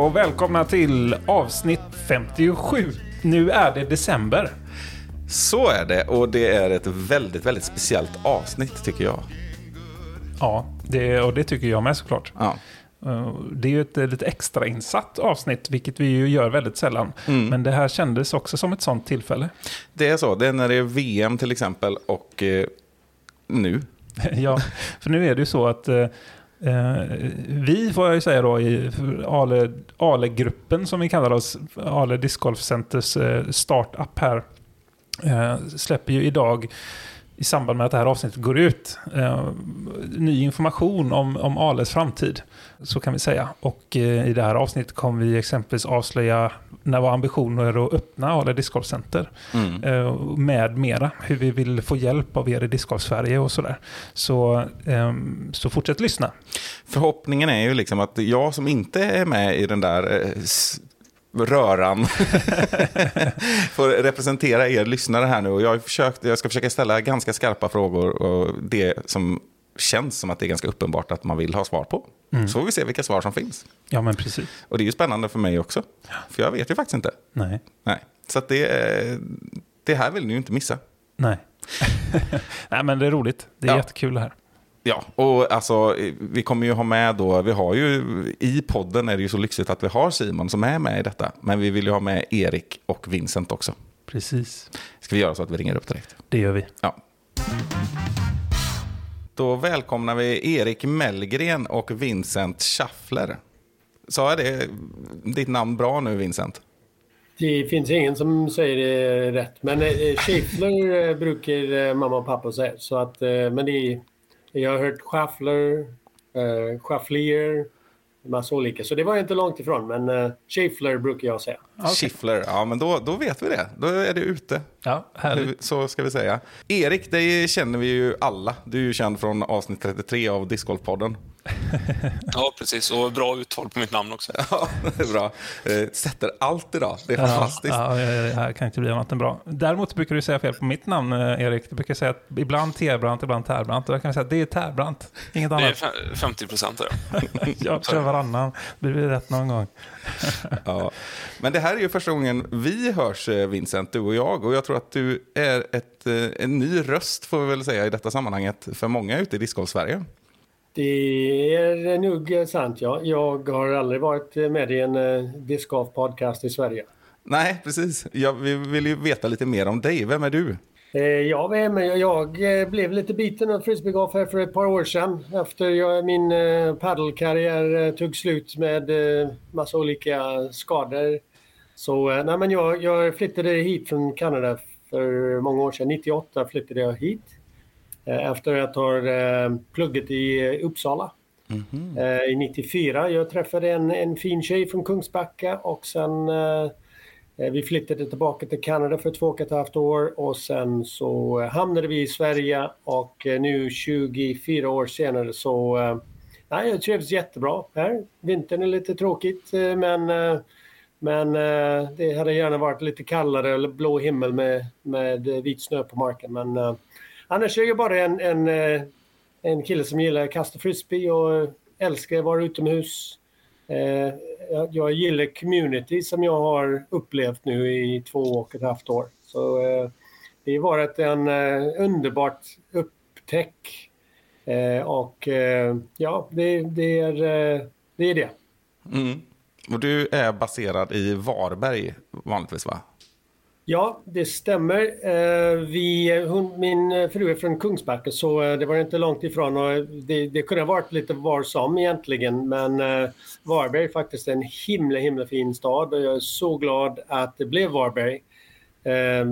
och välkomna till avsnitt 57. Nu är det december. Så är det och det är ett väldigt, väldigt speciellt avsnitt tycker jag. Ja, det, och det tycker jag med såklart. Ja. Uh, Det är ju ett eh, lite extra insatt avsnitt, vilket vi ju gör väldigt sällan. Men det här kändes också som ett sånt tillfälle. Det är så, det är när det är VM till exempel och eh, nu. ja, för nu är det ju så att eh, eh, vi, får jag ju säga då, i Ale- Ale-gruppen som vi kallar oss, Ale Disc Golf Centers eh, startup här, eh, släpper ju idag i samband med att det här avsnittet går ut, eh, ny information om, om Ales framtid. Så kan vi säga. Och eh, i det här avsnittet kommer vi exempelvis avslöja när vår ambition är att öppna Ale Disc Golf Center. Mm. Eh, med mera. Hur vi vill få hjälp av er i Disc Golf Sverige och sådär. Så, ehm, så fortsätt lyssna. Förhoppningen är ju liksom att jag som inte är med i den där eh, röran får representera er lyssnare här nu. Och jag, försökt, jag ska försöka ställa ganska skarpa frågor och det som känns som att det är ganska uppenbart att man vill ha svar på. Så får vi se vilka svar som finns. Ja, men precis. Och det är ju spännande för mig också. För jag vet ju faktiskt inte. Nej. Nej. Så det, eh, det här vill ni ju inte missa. Nej. Nej, men det är roligt. Det är Ja. jättekul det här. Ja, och alltså vi kommer ju ha med då, vi har ju i podden är det ju så lyxigt att vi har Simon som är med i detta. Men vi vill ju ha med Erik och Vincent också. Precis. Ska vi göra så att vi ringer upp direkt? Det gör vi. Ja. Då välkomnar vi Erik Mellgren och Vincent Schaffler. Sa jag det, ditt namn bra nu Vincent? Det finns ingen som säger det rätt. Men eh, Schaeffler eh, brukar eh, mamma och pappa säga. Så att, men det är, jag har hört Schaffler, eh, Schaffler, massa olika. Så det var inte långt ifrån. Men eh, Schaeffler brukar jag säga. Schiffler, ja men då, då vet vi det. Då är det ute. Ja, härligt. Så ska vi säga. Erik, dig känner vi ju alla. Du är ju känd från avsnitt 33 av Discgolfpodden. Ja, precis. Och bra uttal på mitt namn också. Ja, det är bra. Eh, Sätter allt idag. Det är fantastiskt. Ja, ja, det här kan inte bli annat än bra. Däremot brukar du säga fel på mitt namn, eh, Erik. Du brukar säga att ibland Terbrant, ibland Tärbrant. Och jag kan säga att det är Tärbrant, inget Det är annat. fe- 50 procent. Jag kör varannan. Det blir rätt någon gång. Ja. Men det här är ju första gången vi hörs, eh, Vincent, du och jag. Och jag tror att du är ett, en ny röst, får vi väl säga, i detta sammanhanget för många ute i Discgolf-Sverige. Det är nog sant, ja. Jag har aldrig varit med i en eh, disc golf podcast i Sverige. Nej, precis. Ja, vi vill ju veta lite mer om dig. Vem är du? Eh, Ja, men jag, jag eh, blev lite biten av frisbeegolf här för ett par år sedan efter jag, min paddelkarriär tog slut med massa olika skador. Så nej, men jag, jag flyttade hit från Kanada för många år sedan. 98 flyttade jag hit efter att ha eh, pluggat i eh, Uppsala. Eh, I 94 jag träffade en, en fin tjej från Kungsbacka och sen eh, Eh, Vi flyttade tillbaka till Kanada för två och ett halvt år och sen så eh, hamnade vi i Sverige och eh, nu 24 år senare så eh, nej, jag trivs jättebra här. Vintern är lite tråkigt eh, men, eh, men eh, det hade gärna varit lite kallare eller blå himmel med, med eh, vit snö på marken. Men eh, annars är jag bara en, en, eh, en kille som gillar att kasta frisbee och eh, älskar att vara utomhus. Eh, jag, gillar community som jag har upplevt nu i två och ett halvt år. Så det har varit en underbart upptäck. Och ja, det, det, är, det är det. Mm. Och du är baserad i Varberg vanligtvis, va? Ja, det stämmer. Eh, vi, hon, min fru är från Kungsbacka så eh, det var inte långt ifrån. Och det, det kunde ha varit lite var som egentligen men eh, Varberg är faktiskt en himla himla fin stad och jag är så glad att det blev Varberg.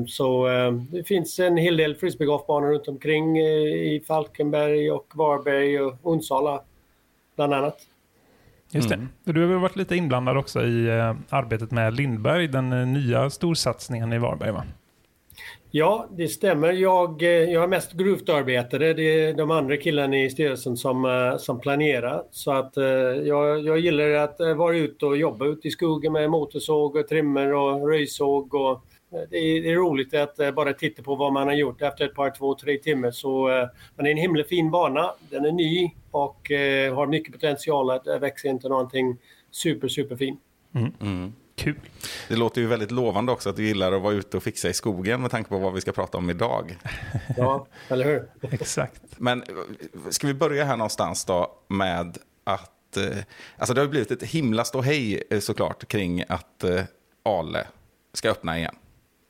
Så det finns en hel del frisbeegolfbanor runt omkring i Falkenberg och Varberg och Onsala bland annat. Just det. Du har väl varit lite inblandad också i eh, arbetet med Lindberg, den eh, nya storsatsningen i Varberg va? Ja, det stämmer. Jag, eh, jag har mest grovt-arbetare. Det är de andra killarna i styrelsen som, som planerar. Så att jag, jag gillar att vara ute och jobba ute i skogen med motorsåg och trimmer och röjsåg. Och, det, är, det är roligt att eh, bara titta på vad man har gjort efter ett par, två, tre timmar. Så, eh, men det är en himla fin bana. Den är ny och eh, har mycket potential att eh, växa into någonting super, super fin. Mm. Kul. Det låter ju väldigt lovande också att du gillar att vara ute och fixa i skogen med tanke på vad vi ska prata om idag. Ja, eller hur? Exakt. Men eh, ska vi börja här någonstans då med att... Eh, alltså det har ju blivit ett himla ståhej eh, såklart kring att eh, Ale ska öppna igen.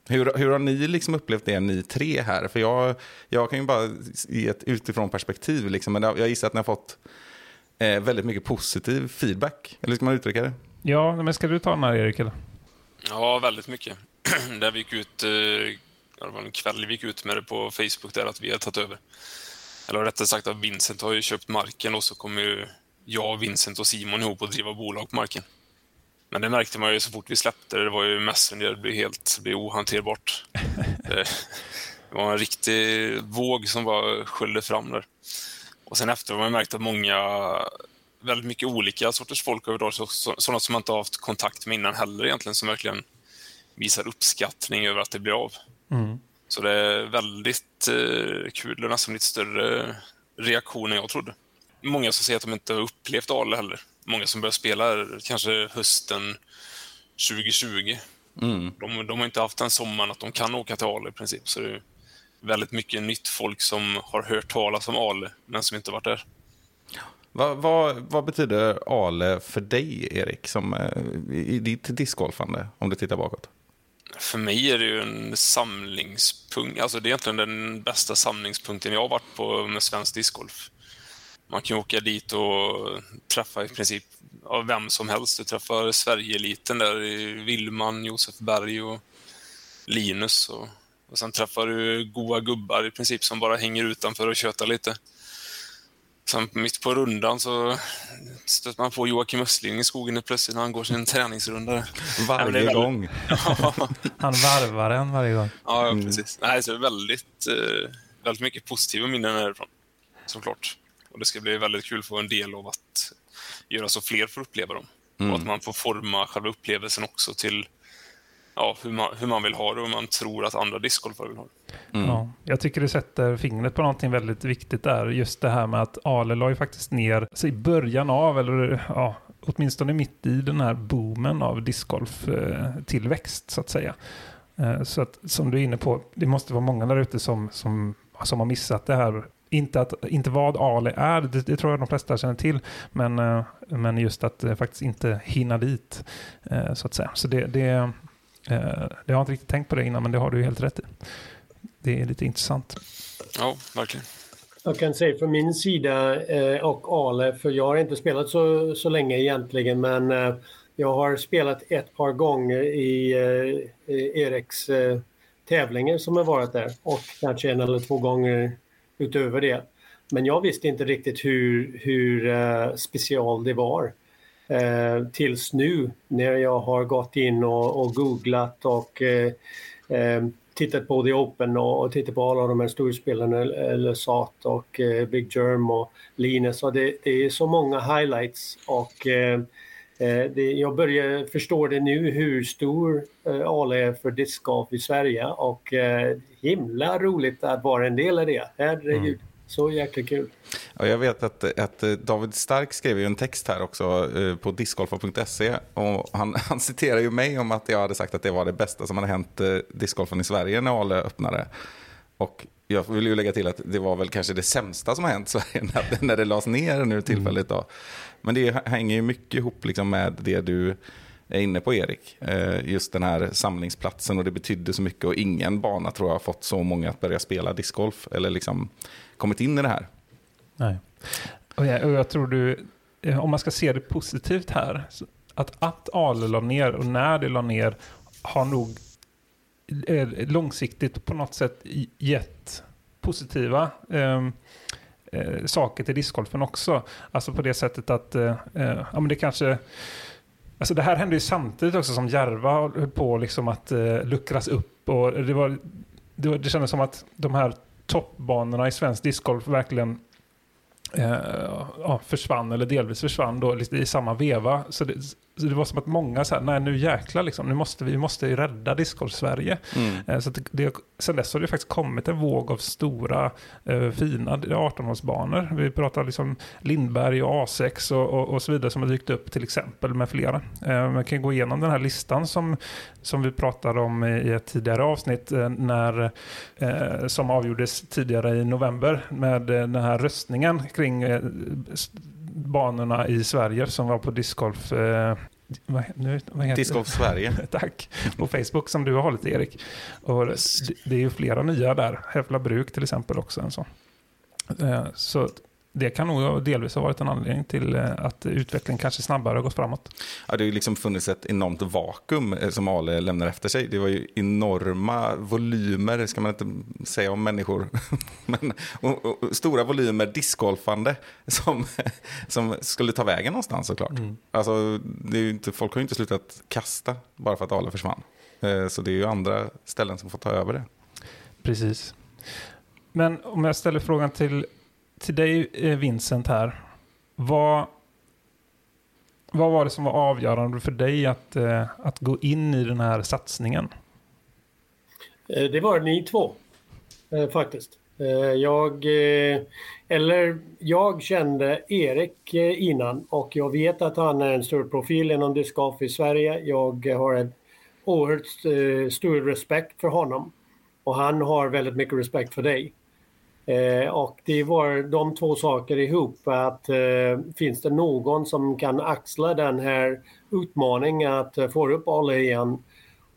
Hur, hur har ni liksom upplevt det, ni tre här? För jag, jag kan ju bara ge ett utifrån perspektiv, liksom, men jag gissar att ni har fått eh, väldigt mycket positiv feedback. Eller hur ska man uttrycka det? Ja, men ska du ta den här Erik? Eller? Ja, väldigt mycket. där vi gick ut, eh, det var en kväll vi gick ut med det på Facebook där att vi har tagit över. Eller rättare sagt att Vincent har ju köpt marken och så kommer ju jag, Vincent och Simon ihop och driva bolag på marken. Men det märkte man ju så fort vi släppte det. Det var ju Messenger, det blev helt det blev ohanterbart. det, det var en riktig våg som bara sköljde fram där. Och sen efter har man märkt att många, väldigt mycket olika sorters folk har hört. Sådana som man inte har haft kontakt med innan heller egentligen, som verkligen visar uppskattning över att det blir av. Mm. Så det är väldigt eh, kul, det är nästan lite större reaktion än jag trodde. Många som säger att de inte har upplevt Ale heller. Många som börjar spela kanske hösten 2020. Mm. De, de har inte haft en sommar att de kan åka till Ale i princip. Så det är väldigt mycket nytt folk som har hört talas om Ale, men som inte varit där. Vad, vad, vad betyder Ale för dig, Erik, som, eh, i i ditt discgolfande, om du tittar bakåt? För mig är det ju en samlingspunkt. Alltså det är egentligen den bästa samlingspunkten jag har varit på med svensk discgolf. Man kan ju åka dit och träffa i princip ja, vem som helst. Du träffar Sverigeeliten där, i Willman, Josef Berg och Linus. Och, och sen träffar du goa gubbar i princip som bara hänger utanför och tjötar lite. Sen mitt på rundan så stöter man på Joakim Östling i skogen plötsligt när han går sin träningsrunda. Varje väldigt- gång. Han varvar en varje gång. Ja, Mm. precis. Nej, så väldigt, eh, väldigt mycket positiva minnen härifrån. Såklart. Och det ska bli väldigt kul att få en del av att göra så fler får uppleva dem. Mm. Och att man får forma själva upplevelsen också till ja, hur, man, hur man vill ha det och hur man tror att andra discgolfare vill ha det. Mm. Ja, jag tycker det sätter fingret på någonting väldigt viktigt där. Just det här med att Ale la ju faktiskt ner, alltså i början av, eller ja, åtminstone mitt i den här boomen av discgolf-tillväxt så att säga. Eh, Så att som du är inne på, det måste vara många där ute som, som, som har missat det här. Inte, att, inte vad Ale är, det, det tror jag de flesta känner till, men, eh, men just att eh, faktiskt inte hinna dit, eh, så att säga. Så det, det, det jag har inte riktigt tänkt på det innan, men det har du helt rätt i. Det är lite intressant. Ja, verkligen. Jag kan säga från min sida och Ale, för jag har inte spelat så, så länge egentligen, men jag har spelat ett par gånger i i Eriks tävlingar som har varit där och kanske en eller två gånger utöver det. Men jag visste inte riktigt hur, hur eh, special det var. Eh, tills nu när jag har gått in och, och googlat och eh, eh, tittat på The Open och, och tittat på alla de här storspelarna, eh, eller och eh, Big Germ och Linus. Och det, det är så många highlights och eh, det, jag börjar förstå det nu hur stor eh, Ale är för discgolf i Sverige och eh, himla roligt att vara en del av det. Herregud, så jäkla kul. Ja, jag vet att, att eh, David Stark skrev ju en text här också eh, på discgolfa.se. Och han, han citerar ju mig om att jag hade sagt att det var det bästa som hade hänt eh, discgolfen i Sverige när Ale öppnade. Och jag vill ju lägga till att det var väl kanske det sämsta som har hänt Sverige när, när det lades ner nu tillfälligt. Då. Men det hänger ju mycket ihop liksom med det du är inne på Erik. Eh, just den här samlingsplatsen och det betydde så mycket och ingen bana tror jag har fått så många att börja spela discgolf eller liksom kommit in i det här. Nej. Och jag, och jag tror du, eh, om man ska se det positivt här, att att Ale la ner och när det la ner har nog Eh, långsiktigt på något sätt gett positiva ehm, eh, saker till discgolfen också. Alltså på det sättet att eh, eh, ja, men det kanske Alltså det här hände ju samtidigt också som Järva höll på liksom att eh, luckras upp och det var det, det kändes som att de här toppbanorna i svensk discgolf verkligen eh, ja, försvann, eller delvis försvann då, i samma veva. Så det, det var som att många sa, nej nu jäklar liksom, nu måste vi måste ju rädda discgolf-Sverige. Mm. Eh, så det, sen dess har det faktiskt kommit en våg av stora, eh, fina 18-hålsbanor. Vi pratar liksom Lindberg och A6 och, och, och så vidare som har dykt upp till exempel med flera. Eh, man kan gå igenom den här listan som, som vi pratade om i, ett tidigare avsnitt eh, när, eh, som avgjordes tidigare i november med eh, den här röstningen kring banorna i Sverige som var på discgolf. Eh, vad, nu, vad? Discgolf Sverige. Tack. På Facebook som du har hållit Erik. Och det, det är ju flera nya där. Hävla bruk till exempel också en sån. Eh, Så det kan nog delvis ha varit en anledning till eh, att utvecklingen kanske snabbare har gått framåt. Ja, det har ju liksom funnits ett enormt vakuum eh, som Ale lämnar efter sig. Det var ju enorma volymer, ska man inte säga om människor, men och, och, stora volymer discgolfande som, som skulle ta vägen någonstans såklart. Alltså, det är inte, folk har ju inte slutat kasta bara för att Ale försvann. Eh, Så det är ju andra ställen som får ta över det. Precis. Men om jag ställer frågan till, till dig eh, Vincent här. Vad, vad var det som var avgörande för dig att, eh, att gå in i den här satsningen? Eh, det var ni två, faktiskt. Jag, eller jag kände Erik innan och jag vet att han är en stor profil inom discgolf i Sverige. Jag har en oerhört stor respekt för honom och han har väldigt mycket respekt för dig. Eh, och det var de två saker ihop att eh, finns det någon som kan axla den här utmaningen att eh, få upp alla igen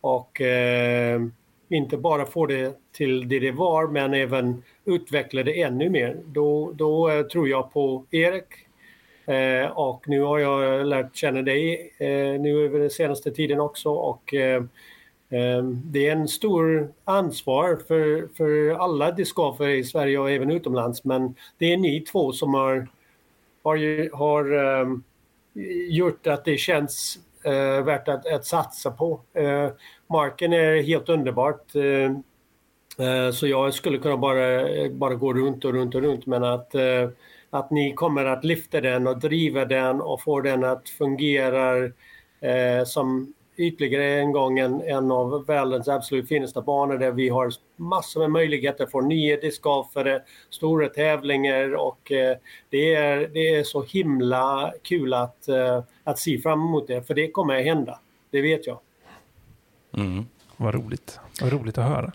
och eh, inte bara få det till det det var men även utveckla det ännu mer. Då, då eh, tror jag på Erik. Eh, och nu har jag lärt känna dig nu över den senaste tiden också och Ehm, det är en stor ansvar för, för alla discgolfer i Sverige och även utomlands men det är ni två som har, har, har um, gjort att det känns uh, värt att, att satsa på. Uh, marken är helt underbart. uh, så jag skulle kunna bara, bara gå runt och runt och runt men att, att ni kommer att lyfta den och driva den och få den att fungera som ytterligare en gång en, en av världens absolut finaste banor där vi har massor med möjligheter för nya discgolfare, stora tävlingar och eh, det, är, det är så himla kul att, eh, att se fram emot det för det kommer att hända. Det vet jag. Mm. Vad roligt. Vad roligt att höra.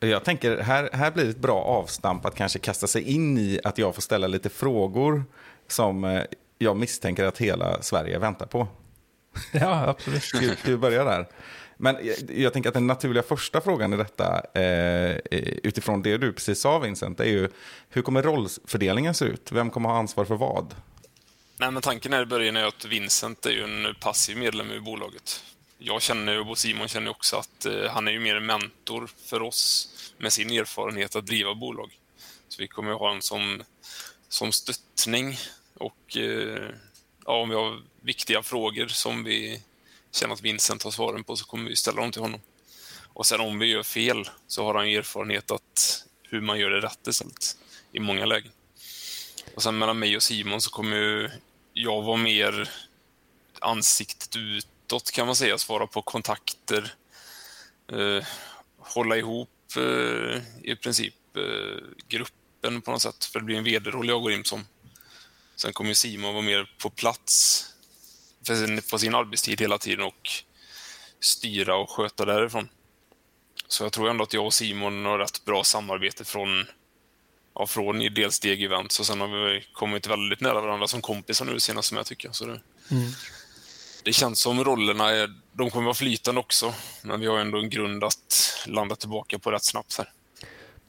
Jag tänker, här, här blir det ett bra avstamp att kanske kasta sig in i att jag får ställa lite frågor som eh, jag misstänker att hela Sverige väntar på. Ja, absolut. Ska, ska vi börja där? Men jag, jag tänker att den naturliga första frågan i detta, eh, utifrån det du precis sa Vincent, är ju hur kommer rollfördelningen se ut? Vem kommer ha ansvar för vad? Nej, men tanken här i början är att Vincent är ju en passiv medlem i bolaget. Jag känner ju, och Simon känner också att eh, han är ju mer en mentor för oss med sin erfarenhet att driva bolag. Så vi kommer ju ha honom som, som stöttning och eh, ja, om vi har viktiga frågor som vi känner att Vincent har svaren på så kommer vi ställa dem till honom. Och sen om vi gör fel så har han ju erfarenhet att hur man gör det rätt istället i många lägen. Och sen mellan mig och Simon så kommer ju jag vara mer ansiktet utåt kan man säga, svara på kontakter, eh, hålla ihop eh, i princip eh, gruppen på något sätt, för det blir en vd-roll jag går in som. Sen kommer Simon vara mer på plats på sin arbetstid hela tiden och styra och sköta därifrån. Så jag tror ändå att jag och Simon har rätt bra samarbete från ja, från i dels Steg Events och sen har vi kommit väldigt nära varandra som kompisar nu senast som jag tycker. Så det, det känns som rollerna är, de kommer vara flytande också, men vi har ändå en grund att landa tillbaka på rätt snabbt här.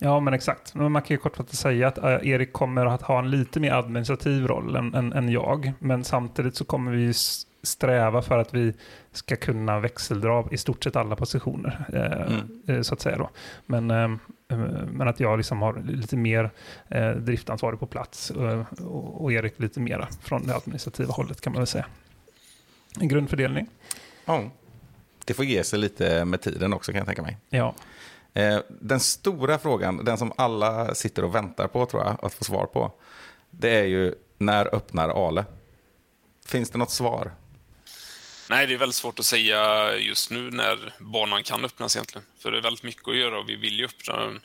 Ja, men exakt. Men man kan ju kortfattat säga att eh, Erik kommer att ha en lite mer administrativ roll än, än, än jag. Men samtidigt så kommer vi sträva för att vi ska kunna växeldra i stort sett alla positioner. Eh, Mm. eh, Så att säga då. Men, eh, men att jag liksom har lite mer driftansvarig på plats och, och Erik lite mera från det administrativa hållet kan man väl säga. En grundfördelning. Ja. Det får ge sig lite med tiden också kan jag tänka mig. Ja, den stora frågan, den som alla sitter och väntar på tror jag, att få svar på. Det är ju, när öppnar Ale? Finns det något svar? Nej, det är väldigt svårt att säga just nu när banan kan öppnas egentligen. För det är väldigt mycket att göra och vi vill ju öppna den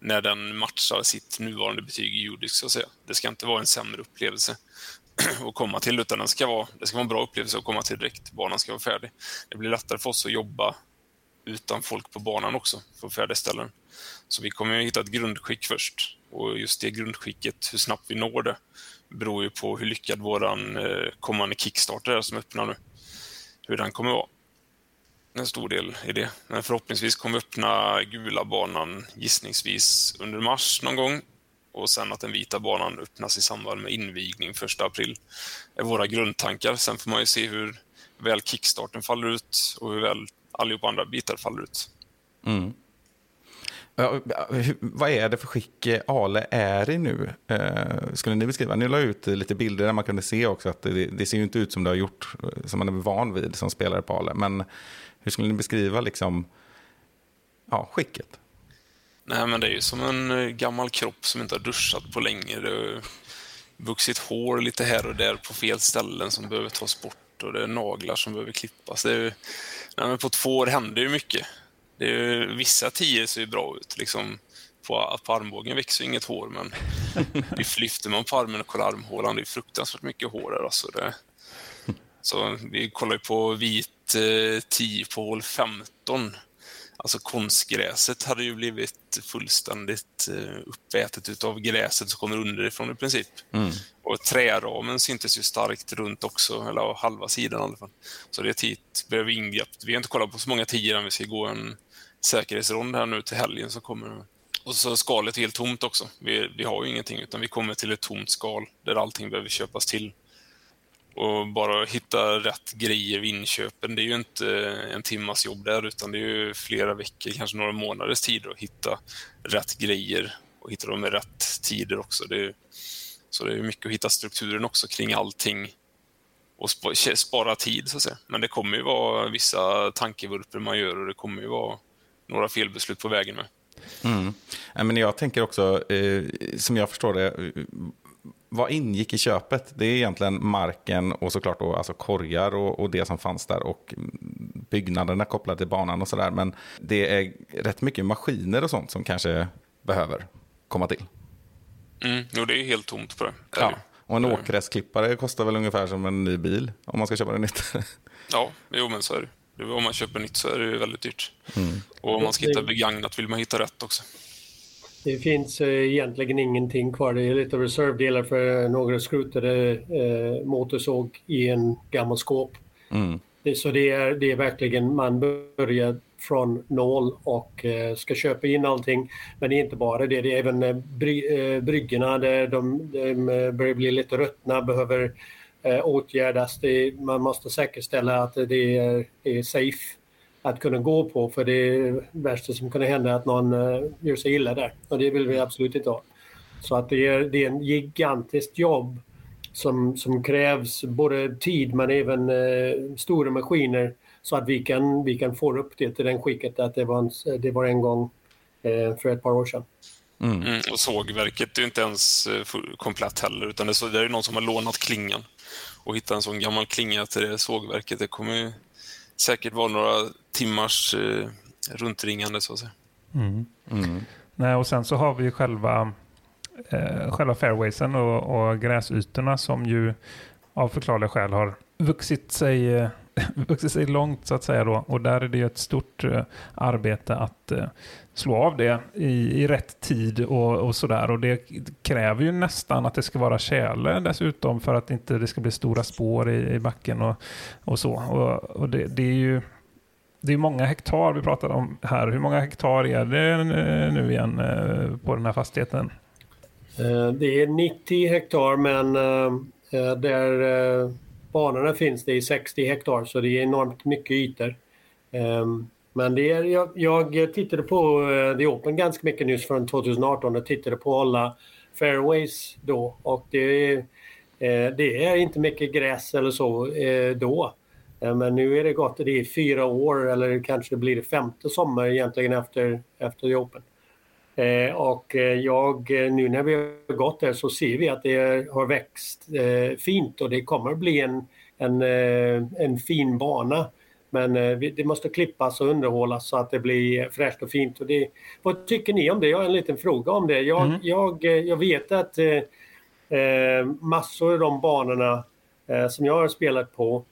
när den matchar sitt nuvarande betyg i Judisk, så att säga. Det ska inte vara en sämre upplevelse att komma till, utan den ska vara, det ska vara en bra upplevelse att komma till direkt. Banan ska vara färdig. Det blir lättare för oss att jobba utan folk på banan också, för att färdigställa den. Så vi kommer att hitta ett grundskick först. Och just det grundskicket, hur snabbt vi når det, beror ju på hur lyckad våran eh, kommande Kickstarter är som öppnar nu. Hur den kommer att vara. En stor del i det. Men förhoppningsvis kommer vi öppna gula banan gissningsvis under mars någon gång. Och sen att den vita banan öppnas i samband med invigning 1 april. är våra grundtankar. Sen får man ju se hur väl kickstarten faller ut och hur väl allihopa andra bitar faller ut. Mm. Vad är det för skick eh, Ale är i nu? Eh, skulle ni beskriva? Ni la ut lite bilder där man kunde se också att det, det ser ju inte ut som det har gjort, eh, som man är van vid som spelare på Ale. Men hur skulle ni beskriva liksom, ja, skicket? Nej, men det är ju som en gammal kropp som inte har duschat på länge. Det har vuxit hår lite här och där på fel ställen som behöver tas bort och det är naglar som behöver klippas. Det är ju, nej, men på två år händer ju mycket. Det är ju, vissa tior ser ju bra ut. Liksom på, på armbågen växer inget hår, men lyfter man på armen och kollar armhålan, det är fruktansvärt mycket hår där. Alltså det, så vi kollar ju på vit eh, 10 på hål 15. Alltså konstgräset hade ju blivit fullständigt eh, uppätet utav gräset som kommer underifrån i princip. Och träramen syntes ju starkt runt också, eller av halva sidan i alla fall. Så det hit behöver ingrepp. Vi har inte kollat på så många tior än vi ska gå en säkerhetsrond här nu till helgen som kommer. Och så är skalet helt tomt också. Vi, vi har ju ingenting utan vi kommer till ett tomt skal där allting behöver köpas till. Och bara hitta rätt grejer vid inköpen, det är ju inte en timmas jobb där utan det är ju flera veckor, kanske några månaders tid att hitta rätt grejer och hitta dem i rätt tider också. Det är, så det är mycket att hitta strukturen också kring allting och spara tid så att säga. Men det kommer ju vara vissa tankevurper man gör och det kommer ju vara några felbeslut på vägen med. Mm. Men jag tänker också, eh, som jag förstår det, eh, vad ingick i köpet? Det är egentligen marken och såklart då, alltså korgar och, och det som fanns där och byggnaderna kopplade till banan och sådär. Men det är rätt mycket maskiner och sånt som kanske behöver komma till. Mm, jo, det är helt tomt på det. Ja. Och en Mm. åkgräsklippare kostar väl ungefär som en ny bil om man ska köpa det nytt. Ja, jo men så är det. Om man köper nytt så är det ju väldigt dyrt. Och om man ska hitta begagnat vill man hitta rätt också. Det finns eh, egentligen ingenting kvar. Det är lite reservdelar för några skrutade eh, motorsåg i en gammal skåp. Mm. Det, så det är, det är verkligen, man börjar från noll och eh, ska köpa in allting. Men det är inte bara det, det är även eh, bry, eh, bryggorna där de, de eh, börjar bli lite ruttna, behöver eh, åtgärdas. Det, man måste säkerställa att det är, är safe att kunna gå på för det värsta som kan hända är att någon eh, gör sig illa där och det vill vi absolut inte ha. Så att det är, det är en gigantiskt jobb som, som krävs både tid men även eh, stora maskiner så att vi kan, vi kan få upp det till den skicket att det var en, det var en gång eh, för ett par år sedan. Mm, och sågverket är ju inte ens eh, komplett heller, utan det är, så, det är ju någon som har lånat klingan. Och hitta en sån gammal klinga till det sågverket, det kommer ju säkert vara några timmars eh, runtringande så att säga. Nej, och sen så har vi ju själva, eh, själva fairwaysen och, och gräsytorna som ju av förklarliga skäl har vuxit sig, eh, vuxit sig långt så att säga då. Och där är det ju ett stort eh, arbete att eh, slå av det i, i rätt tid och, och sådär. Och det kräver ju nästan att det ska vara tjäle dessutom för att inte det ska bli stora spår i, i backen och, och så. Och, och det, det är ju det är många hektar vi pratar om här. Hur många hektar är det nu igen eh, på den här fastigheten? Det är 90 hektar men där banorna finns det är 60 hektar så det är enormt mycket ytor. Ehm, men det är, jag, jag tittade på eh, The Open ganska mycket nyss från 2018 och tittade på alla fairways då och det, är, det är inte mycket gräs eller så eh, då. Men nu är det gott, det är fyra år eller kanske det blir det femte sommar egentligen efter, efter The Open. Eh, och eh, jag, eh, nu när vi har gått där så ser vi att det har växt fint och det kommer bli en, en, en fin bana. Men det måste klippas och underhållas så att det blir fräscht och fint. Och det, vad tycker ni om det? Jag har en liten fråga om det. Jag, jag, eh, jag vet att eh, massor av de banorna eh, som jag har spelat på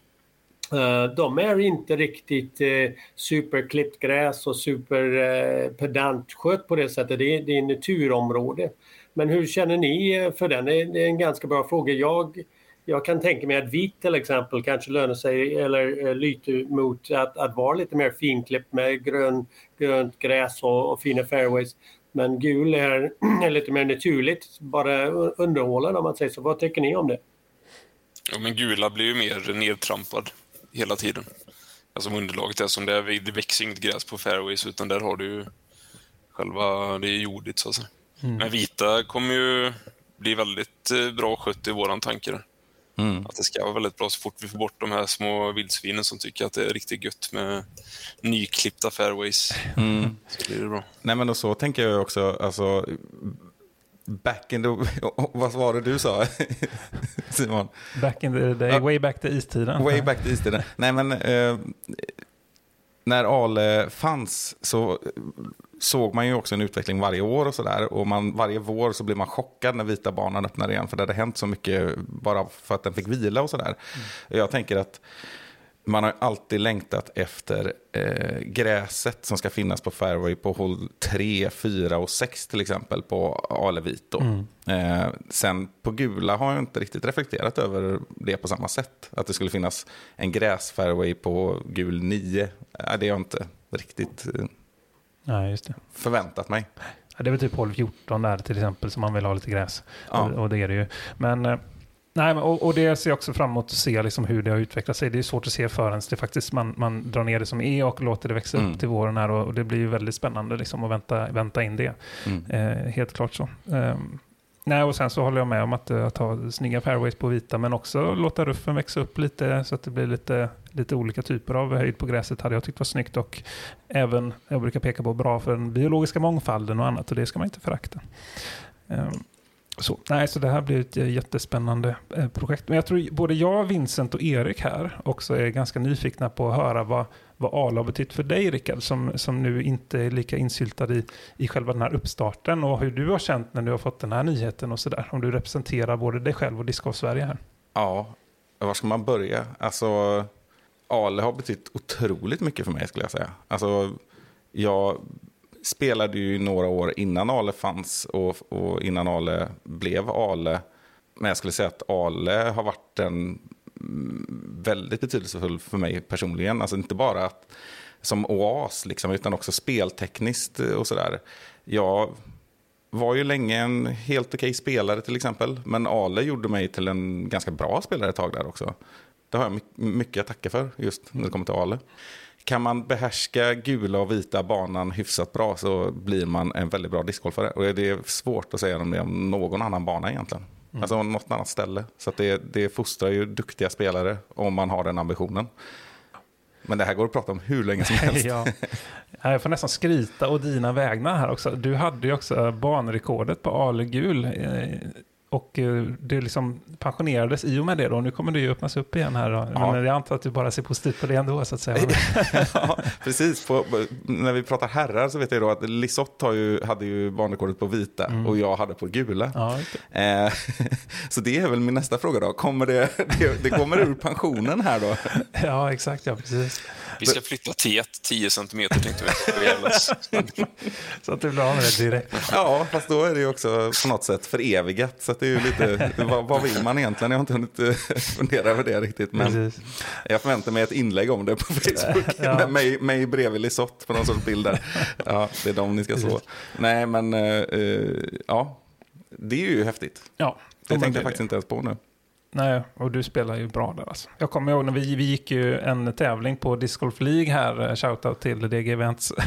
Eh, de är inte riktigt eh, superklippt gräs och superpedantskött eh, på det sättet. Det är, det är naturområde. Men hur känner ni för den? Det är, en ganska bra fråga. Jag, jag kan tänka mig att vit till exempel kanske lönar sig eller lite mot att, att vara lite mer finklippt med grön, grönt gräs och, och fina fairways. Men gul är, är lite mer naturligt, bara underhållande om man säger så. Vad tycker ni om det? Ja, men gula blir ju mer nedtrampad hela tiden. Alltså om underlaget är som det är, det växer inget gräs på fairways utan där har du ju själva, det är jordigt så att säga. Men vita kommer ju bli väldigt eh, bra skött i våran tanke. Mm. Att det ska vara väldigt bra så fort vi får bort de här små vildsvinen som tycker att det är riktigt gött med nyklippta fairways. Mm. Så blir det bra. Nej men och så tänker jag också, alltså back in the... Vad var det du sa Simon? Back in the day, way back to istiden. Way back to istiden. Nej men eh, när Ale fanns så såg man ju också en utveckling varje år och sådär. Och man, varje vår så blir man chockad när vita banan öppnar igen. För det hade hänt så mycket bara för att den fick vila och sådär. Jag tänker att man har alltid längtat efter eh, gräset som ska finnas på fairway på håll 3, 4 och 6 till exempel på Alevit. då. Eh, sen på gula har jag inte riktigt reflekterat över det på samma sätt. Att det skulle finnas en gräsfairway på gul 9. Eh, det har jag inte riktigt eh, det. förväntat mig. Ja, det är väl typ hål 14 där till exempel som man vill ha lite gräs. Ja. Och, och det är det ju. Men, eh, nej, och, och det ser jag också fram emot att se liksom hur det har utvecklat sig. Det är svårt att se förrän det faktiskt man, man drar ner det som är och låter det växa Mm. upp till våren här. Och, och det blir ju väldigt spännande liksom att vänta, vänta in det. Mm. Eh, helt klart så. Ehm, nej, och sen så håller jag med om att, eh, att ha snygga fairways på vita, men också låta ruffen växa upp lite så att det blir lite, lite olika typer av höjd på gräset hade jag tyckt var snyggt och även, jag brukar peka på, bra för den biologiska mångfalden och annat och det ska man inte förakta. Ehm, så, nej, så det här blir ett eh, jättespännande eh, projekt. Men jag tror både jag, Vincent och Erik här också är ganska nyfikna på att höra vad, vad ALA har betytt för dig, Rickard, som, som nu inte är lika insyltad i, i själva den här uppstarten och hur du har känt när du har fått den här nyheten och sådär. Om du representerar både dig själv och Discgolf Sverige här. Ja, var ska man börja? Alltså, Ale har betytt otroligt mycket för mig skulle jag säga. Alltså, jag spelade ju några år innan Ale fanns och, och innan Ale blev Ale. Men jag skulle säga att Ale har varit en mm, väldigt betydelsefull för mig personligen. Alltså inte bara att, som oas, liksom, utan också speltekniskt och sådär. Jag var ju länge en helt okej spelare till exempel. Men Ale gjorde mig till en ganska bra spelare ett tag där också. Det har jag mycket att tacka för just när det kommer till Ale. Kan man behärska gula och vita banan hyfsat bra så blir man en väldigt bra discgolfare. Och det är svårt att säga om det om någon annan bana egentligen. Alltså något annat ställe. Så det, det fostrar ju duktiga spelare om man har den ambitionen. Men det här går att prata om hur länge som helst. ja. Ja, Jag får nästan skryta och dina vägnar här också. Du hade ju också banrekordet på Ale gul. Och eh, det liksom pensionerades i och med det då. Nu kommer det ju öppnas upp igen här. Då. Ja. Men jag antar att du bara ser positivt på det ändå så att säga. ja, precis. På, när vi pratar herrar så vet jag då att Lisotte har ju, hade ju banrekordet på vita och jag hade på gula. Ja. Eh, så det är väl min nästa fråga då. Kommer det, det, det kommer ur pensionen här då? ja, exakt. Ja, precis. Vi ska flytta T1 10 centimeter tänkte vi. Så att du blir av med det direkt. Ja, fast då är det ju också på något sätt förevigat. Så att det är ju lite, vad, vad vill man egentligen? Jag har inte hunnit eh, fundera över det riktigt. Men Precis. jag förväntar mig ett inlägg om det på Facebook. Ja. Med mig, mig bredvid Lisotte på någon sorts bild där. Ja, det är de ni ska så. Nej, men eh, ja, det är ju häftigt. Ja, Det tänkte jag faktiskt inte ens på nu. Nej, och du spelar ju bra där alltså. Jag kommer ihåg när vi, vi gick ju en tävling på Disc Golf League här, eh, shoutout till DG Events.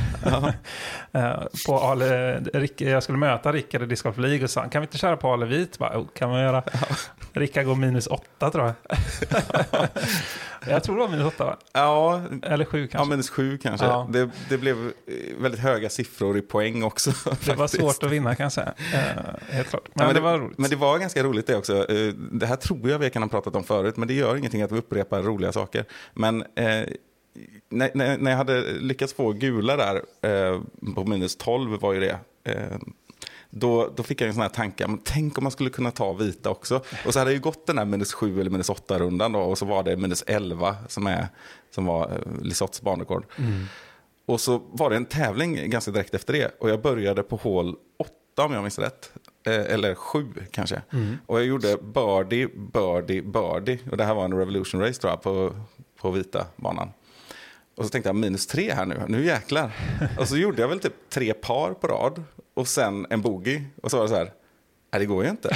Eh, på Ale, Rick, jag skulle möta Rickard i Disc Golf League och sa kan vi inte köra på Ale Vit? Bara, "Jo, kan man göra. Rickard går minus åtta tror jag. Jag tror det var minus åtta va? Ja, Eller sju ja kanske. minus sju kanske. Ja. Det, det blev eh, väldigt höga siffror i poäng också. det var svårt att vinna kan jag säga. Eh, helt klart. Men, Ja, men det var roligt. Men det var ganska roligt det också. Eh, Det här tror jag vi kan ha pratat om förut, men det gör ingenting att vi upprepar roliga saker. Men eh, när, när, när jag hade lyckats få gula där, eh, på minus 12 var ju det, eh, då, då fick jag en sån här tanke, men tänk om man skulle kunna ta vita också. Och så hade ju gått den här minus 7 eller minus 8-rundan då, och så var det minus 11 som, är, som var eh, Lisotts banrekord. Och så var det en tävling ganska direkt efter det. Och jag började på hål 8 om jag minns rätt. Eh, eller 7 kanske. Och jag gjorde birdie, birdie, birdie. Och det här var en revolution race tror jag på, på vita banan. Och så tänkte jag minus 3 här nu, nu jäklar. Och så gjorde jag väl typ tre par på rad. Och sen en bogey. Och så var det så här, nej det går ju inte.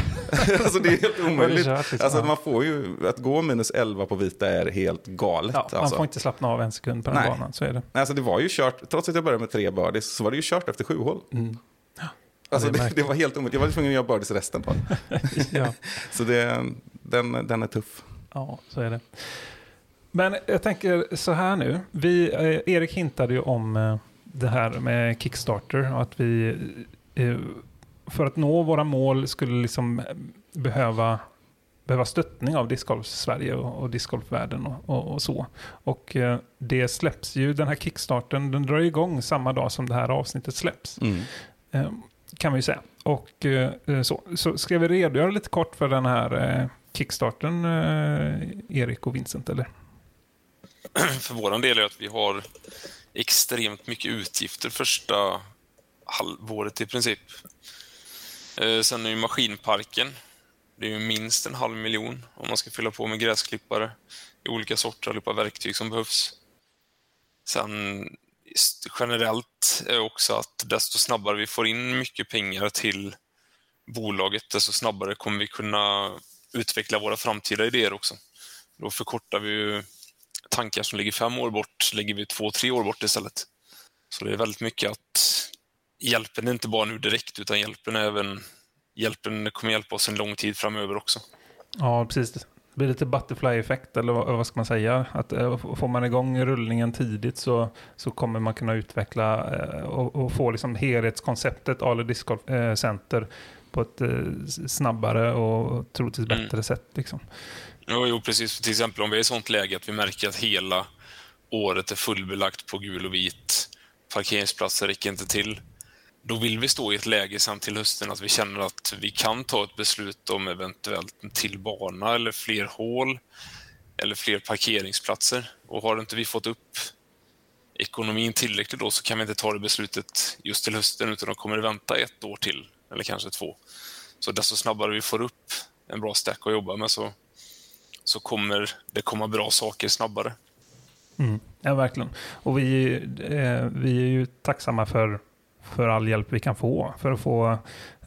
alltså det är helt omöjligt. liksom. Alltså man får ju, att gå minus 11 på vita är helt galet. ja, man alltså. får inte slappna av en sekund på den Nej. banan, så är det. Nej, Alltså det var ju kört, trots att jag började med tre birdies, så var det ju kört efter sju hål. Alltså det det, det, var helt omöjligt. Jag var tvungen att göra birdies resten på ja. Så det, den, den är tuff. Ja, så är det. Men jag tänker så här nu. Vi, eh, Erik hintade ju om eh, det här med Kickstarter och att vi eh, för att nå våra mål skulle liksom eh, behöva, behöva stöttning av discgolf Sverige och, och discgolfvärlden och, och, och så. Och eh, det släpps ju, den här Kickstarten, den drar igång samma dag som det här avsnittet släpps. Mm. Eh, kan vi säga. Och eh, så, så ska vi redogöra lite kort för den här Kickstarten, Erik och Vincent, eller? För våran del är att vi har extremt mycket utgifter första halvåret i princip. Eh, Sen är ju maskinparken. Det är ju minst en halv miljon om man ska fylla på med gräsklippare i olika sorter, allihopa verktyg som behövs. Sen generellt är också att desto snabbare vi får in mycket pengar till bolaget, desto snabbare kommer vi kunna utveckla våra framtida idéer också. Då förkortar vi ju tankar som ligger fem år bort, lägger vi två, tre år bort istället. Så det är väldigt mycket att hjälpen är inte bara nu direkt, utan hjälpen är även hjälpen kommer hjälpa oss en lång tid framöver också. Ja, precis. Det blir lite butterfly-effekt, eller vad, ska man säga? Att, eh, får man igång rullningen tidigt så, så kommer man kunna utveckla eh, och, och få liksom helhetskonceptet Ale Disc eh, Center på ett snabbare och troligtvis Mm. bättre sätt. Liksom. Jo, jo, precis. Till exempel om vi är i sånt läge att vi märker att hela året är fullbelagt på gul och vit, parkeringsplatser räcker inte till. Då vill vi stå i ett läge sen till hösten att vi känner att vi kan ta ett beslut om eventuellt en till bana eller fler hål eller fler parkeringsplatser. Och har inte vi fått upp ekonomin tillräckligt då så kan vi inte ta det beslutet just till hösten utan då kommer det vänta ett år till eller kanske två. Så desto snabbare vi får upp en bra stack att jobba med så så kommer det komma bra saker snabbare. Mm. Ja, verkligen. Och vi, eh, vi är ju tacksamma för, för all hjälp vi kan få för att få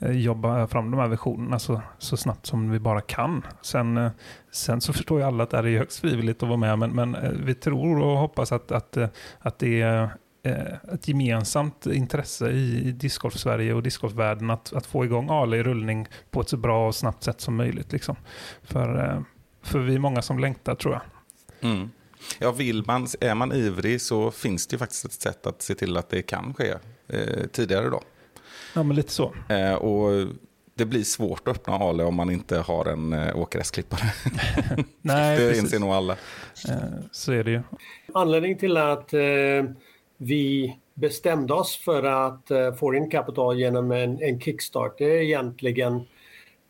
eh, jobba fram de här visionerna så, så snabbt som vi bara kan. Sen, eh, sen så förstår ju alla att det här är högst frivilligt att vara med, men, men eh, vi tror och hoppas att, att, eh, att det är eh, ett gemensamt intresse i discgolf Sverige och discgolfvärlden att, att få igång Ale i rullning på ett så bra och snabbt sätt som möjligt. Liksom. För, eh, för vi är många som längtar tror jag. Mm. Ja, vill man, är man ivrig så finns det ju faktiskt ett sätt att se till att det kan ske eh, tidigare då. Ja, men lite så. Eh, och det blir svårt att öppna Ale om man inte har en eh, åkgräsklippare. Nej, det precis. inser nog alla. Eh, Så är det ju. Anledningen till att eh, vi bestämde oss för att eh, få in kapital genom en, en kickstart det är egentligen eh,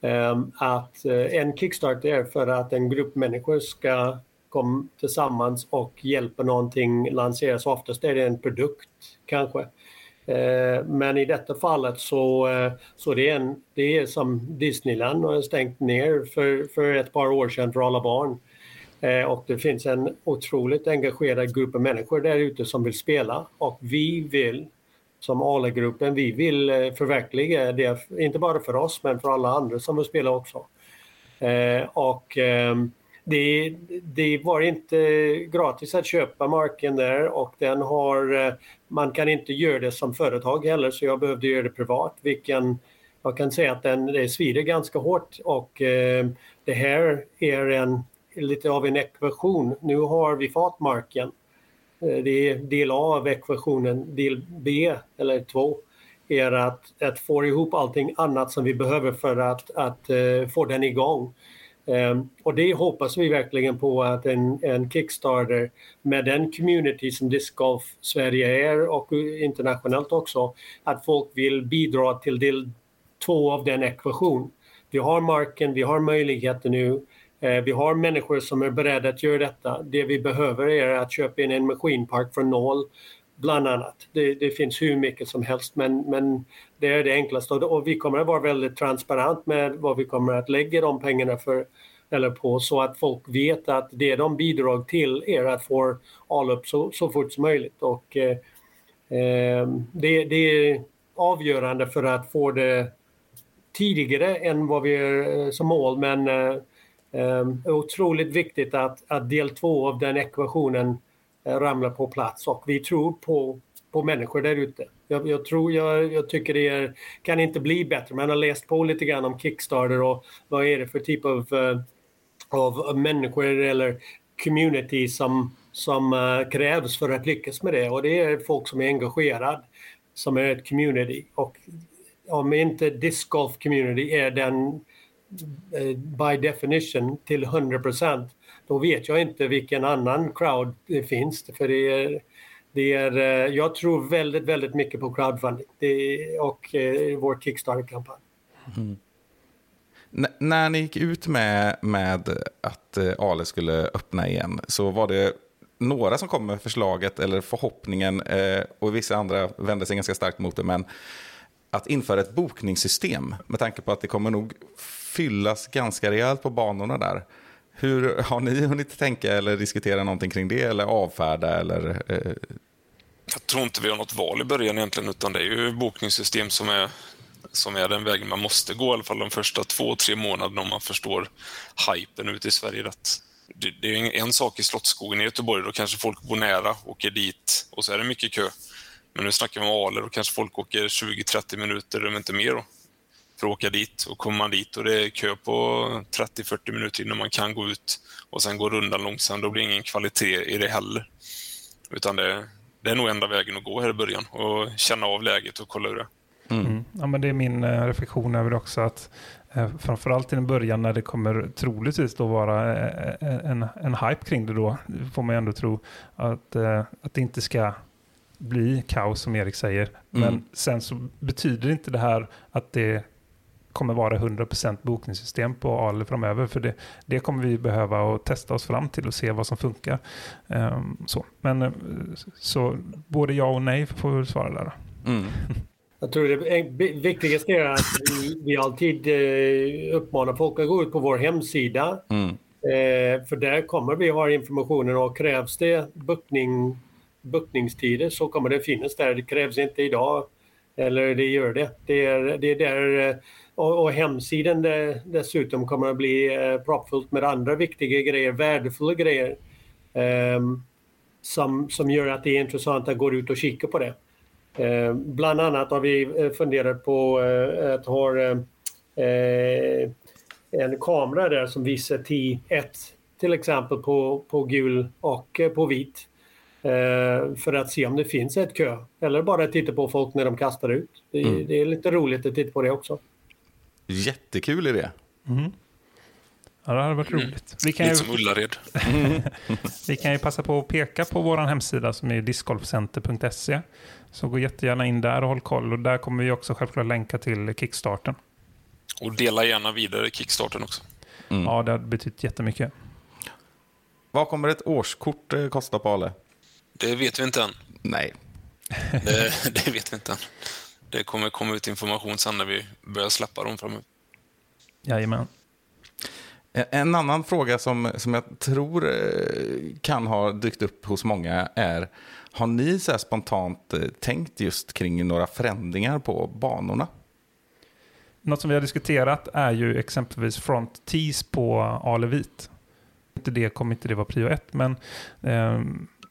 Ehm, att eh, en kickstart är för att en grupp människor ska komma tillsammans och hjälpa någonting lanseras. Oftast är det en produkt kanske. Ehm, men i detta fallet så, eh, så det är en, det är som Disneyland har stängt ner för, för ett par år sedan för alla barn. Ehm, och det finns en otroligt engagerad grupp av människor där ute som vill spela och vi vill som Ale-gruppen, vi vill eh, förverkliga det, inte bara för oss men för alla andra som vill spela också. Eh, Och eh, det, det var inte gratis att köpa marken där och den har, eh, man kan inte göra det som företag heller så jag behövde göra det privat. Vilken, jag kan säga att den, det svider ganska hårt och eh, det här är en, lite av en ekvation. Nu har vi fått marken. Eh, det är del A av ekvationen. Del B, eller 2, är att, att få ihop allting annat som vi behöver för att, att uh, få den igång. Um, och det hoppas vi verkligen på att en, en Kickstarter med den community som Disc Golf Sverige är och internationellt också, att folk vill bidra till del två av den ekvationen. Vi har marken, vi har möjligheter nu. Eh, vi har människor som är beredda att göra detta. Det vi behöver är att köpa in en maskinpark från noll, bland annat. Det, det, finns hur mycket som helst, men, men det är det enklaste. Och vi kommer att vara väldigt transparent med vad vi kommer att lägga de pengarna för, eller på så att folk vet att det de bidrar till är att få all upp så, så fort som möjligt. Och, eh, eh det, det är avgörande för att få det tidigare än vad vi är eh, som mål men eh, eh, otroligt viktigt att, att del två av den ekvationen eh, ramlar på plats och vi tror på, på människor där ute. Jag, jag, tror, jag, jag tycker det är, kan inte bli bättre. Man har läst på lite grann om Kickstarter och vad är det för typ av, uh, av människor eller community som, som uh, krävs för att lyckas med det och det är folk som är engagerade som är ett community och om inte disc golf community är den Eh, by definition till 100 procent, då vet jag inte vilken annan crowd det finns. För det är, det är, eh, jag tror väldigt, väldigt mycket på crowdfunding det, och eh, vår Kickstarter-kampanj. Mm. när ni gick ut med, med att Ale skulle öppna igen så var det några som kom med förslaget eller förhoppningen och vissa andra vände sig ganska starkt mot det. Men att införa ett bokningssystem med tanke på att det kommer nog fyllas ganska rejält på banorna där. Hur Har ni hunnit tänka eller diskutera någonting kring det eller avfärda? Eller, eh... Jag tror inte vi har något val i början egentligen, utan det är ju bokningssystem som är, som är den vägen man måste gå, i alla fall de första två, tre månaderna om man förstår hypen ute i Sverige rätt. Det, det är en sak i Slottsskogen i Göteborg, då kanske folk bor nära, åker dit och så är det mycket kö. Men nu snackar vi om Aler och kanske folk åker 20-30 minuter, om inte mer, då, för att åka dit. Och kommer man dit och det är kö på 30-40 minuter innan man kan gå ut och sen går rundan långsamt, då blir det ingen kvalitet i det heller. Utan det, det är nog enda vägen att gå här i början och känna av läget och kolla hur det är. Mm. Mm. Ja, men det är min eh, reflektion över det också. att eh, Framförallt i början när det kommer troligtvis då vara eh, en, en hype kring det då. Får man ju ändå tro att, eh, att det inte ska bli kaos som Erik säger. Men mm. sen så betyder inte det här att det kommer vara 100% bokningssystem på Ale framöver. För det, det kommer vi behöva att testa oss fram till och se vad som funkar. Um, så. Men uh, så både ja och nej får vi svara där. Mm. Jag tror det viktigaste är att vi, vi alltid eh, uppmanar folk att gå ut på vår hemsida. Mm. Eh, för där kommer vi ha informationen och krävs det bokning bokningstider så kommer det finnas där. Det krävs inte idag, eller det gör det. Det är, det är där, eh, och, och hemsidan där, dessutom kommer att bli eh, proppfullt med andra viktiga grejer, värdefulla grejer eh, som, som gör att det är intressant att gå ut och kika på det. Eh, bland annat har vi eh, funderat på eh, att ha eh, en kamera där som visar T1 till exempel på, på gul och eh, på vit. Eh, för att se om det finns ett kö. Eller bara titta på folk när de kastar ut. Det, mm. det är lite roligt att titta på det också. Jättekul idé. Mm. Ja, det hade varit mm. roligt. Vi kan Lite ju... som Ullared. vi kan ju passa på att peka på vår hemsida som är discgolfcenter.se. Så gå jättegärna in där och håll koll. Och där kommer vi också självklart länka till Kickstarten. Och dela gärna vidare Kickstarten också. Mm. Ja, det har betytt jättemycket. Vad kommer ett årskort eh, kosta på Ale? Det vet vi inte än. Nej. Det, det, vet vi inte än. Det kommer komma ut information sen när vi börjar släppa dem framöver. Jajamän. En annan fråga som, som jag tror eh, kan ha dykt upp hos många är, har ni så spontant eh, tänkt just kring några förändringar på banorna? Något som vi har diskuterat är ju exempelvis front tees på Alevit. Det kommer inte det vara prio ett, men eh,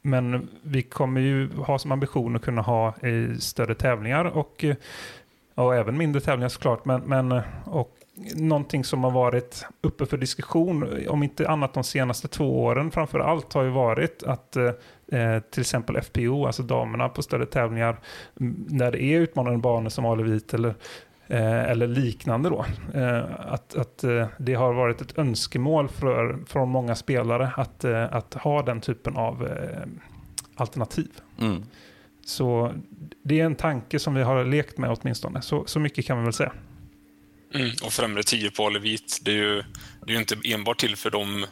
men vi kommer ju ha som ambition att kunna ha i större tävlingar och, eh, och även mindre tävlingar såklart. Men, men, eh, och någonting som har varit uppe för diskussion, om inte annat de senaste två åren framför allt, har ju varit att eh, eh till exempel FPO, alltså damerna på större tävlingar, när det är utmanande banor som Alevit eller eh, eller liknande då. Eh, att att eh, det har varit ett önskemål för, från många spelare att, att ha den typen av alternativ. Mm. Så det är en tanke som vi har lekt med åtminstone. Så, så mycket kan vi väl säga. Mm. Och främre 10 på Alevit, det är ju det är inte enbart till för de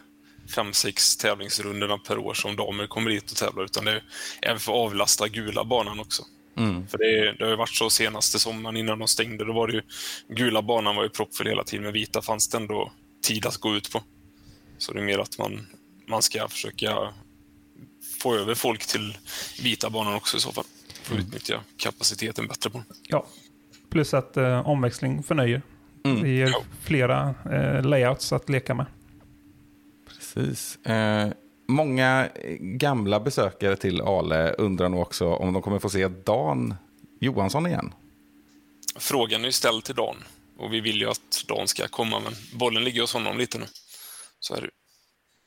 fem, sex tävlingsrundorna per år som damer kommer hit och tävlar, utan det är även för att avlasta gula banan också. Mm. För det, det har ju varit så senaste sommaren innan de stängde, då var det ju gula banan var ju proppfull hela tiden, men vita fanns det ändå tid att gå ut på. Så det är mer att man, man ska försöka få över folk till vita banan också i så fall. Få utnyttja kapaciteten bättre på den. Ja. Plus att eh, omväxling förnöjer. Mm. Det ger Ja. flera eh, layouts att leka med. Precis. Eh, många gamla besökare till Ale undrar nog också om de kommer få se Dan Johansson igen. Frågan är ju ställd till Dan och vi vill ju att Dan ska komma, men bollen ligger hos honom lite nu. Så är det.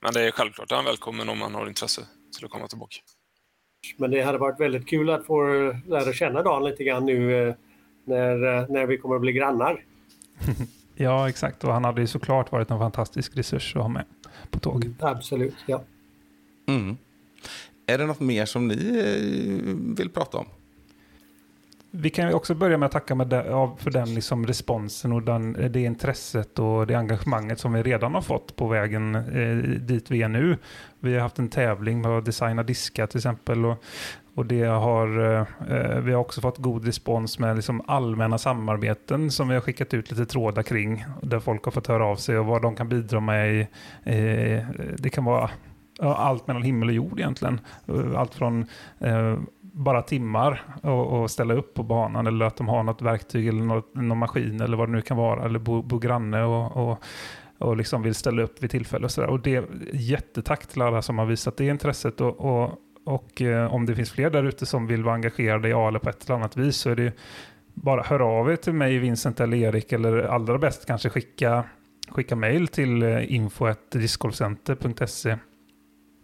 Men det är självklart att han är välkommen om han har intresse till att komma tillbaka. Men det hade varit väldigt kul att få lära känna Dan lite grann nu eh, när, eh, när vi kommer att bli grannar. Ja, exakt. Och han hade ju såklart varit en fantastisk resurs att ha med på tåget. Absolut, ja. Mm. Är det något mer som ni eh, vill prata om? Vi kan också börja med att tacka med det, för den liksom responsen och den, eh, det intresset och det engagemanget som vi redan har fått på vägen eh, dit vi är nu. Vi har haft en tävling med att designa diskar till exempel. Och, och det har, eh, eh vi har också fått god respons med liksom allmänna samarbeten som vi har skickat ut lite trådar kring. Där folk har fått höra av sig och vad de kan bidra med. I, eh, det kan vara allt mellan himmel och jord egentligen. Eh, allt från eh, bara timmar och, och ställa upp på banan eller att de har något verktyg eller något, någon maskin eller vad det nu kan vara eller bo, bo granne och, och, och liksom vill ställa upp vid tillfälle och sådär. Och det är jättetack till alla som har visat det intresset och, och, och eh, om det finns fler där ute som vill vara engagerade i Ale på ett eller annat vis så är det bara hör av er till mig, Vincent eller Erik eller allra bäst kanske skicka skicka mejl till eh, info.discgolfcenter.se.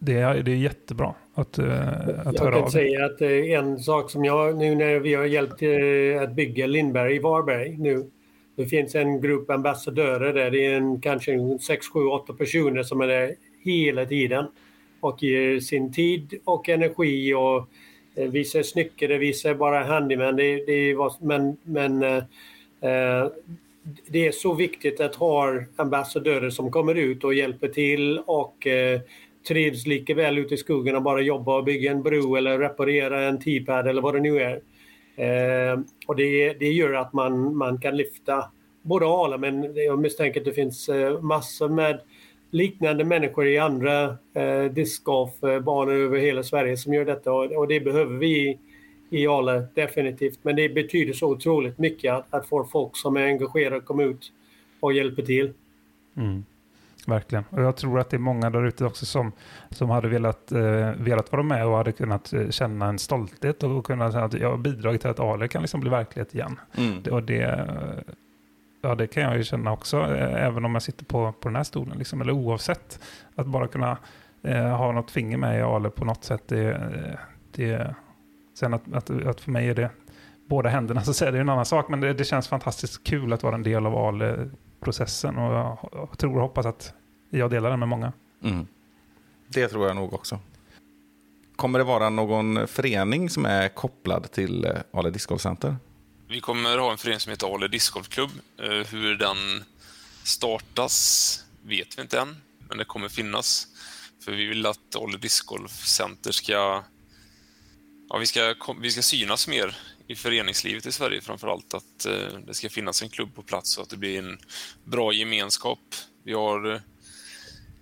Det är, det är jättebra att, eh, att Jag höra kan av säga att eh, en sak som jag, nu när vi har hjälpt eh, att bygga Lindberg i Varberg nu. Det finns en grupp ambassadörer där. Det är en, kanske en 6, 7, 8 personer som är där hela tiden och ger sin tid och energi och vissa är snickare, vissa är bara handyman. Det, det vad, men men eh, det är så viktigt att ha ambassadörer som kommer ut och hjälper till och eh, trivs lika väl ute i skogen och bara jobba och bygga en bro eller reparera en T-pad eller vad det nu är. Eh, och det, det gör att man, man kan lyfta både alla men jag misstänker att det finns eh, massor med liknande människor i andra eh, discgolfbanor eh, över hela Sverige som gör detta och, och det behöver vi i, i Ale definitivt. Men det betyder så otroligt mycket att, att få folk som är engagerade komma ut och hjälper till. Mm. Verkligen. Och jag tror att det är många där ute också som, som hade velat, eh, velat vara med och hade kunnat eh, känna en stolthet och kunna säga att jag har bidragit till att Ale kan liksom bli verklighet igen. Mm. Det- Och det, ja, det kan jag ju känna också, eh, även om jag sitter på, på den här stolen, liksom, eller oavsett. Att bara kunna eh, ha något finger med i Ale på något sätt, det, eh, det, sen att, att, att för mig är det båda händerna så säga, det är en annan sak, men det, det känns fantastiskt kul att vara en del av Ale-processen och jag, tror och hoppas att jag delar den med många. Mm. Det tror jag nog också. Kommer det vara någon förening som är kopplad till eh, Ale Disc Golf Center? Vi kommer ha en förening som heter Ale Discgolfklubb. Eh, Hur den startas vet vi inte än, men det kommer finnas. För vi vill att Ale Discgolf Center ska... Ja, vi ska, vi ska synas mer i föreningslivet i Sverige framför allt. Att eh, det ska finnas en klubb på plats och att det blir en bra gemenskap. Vi har, eh,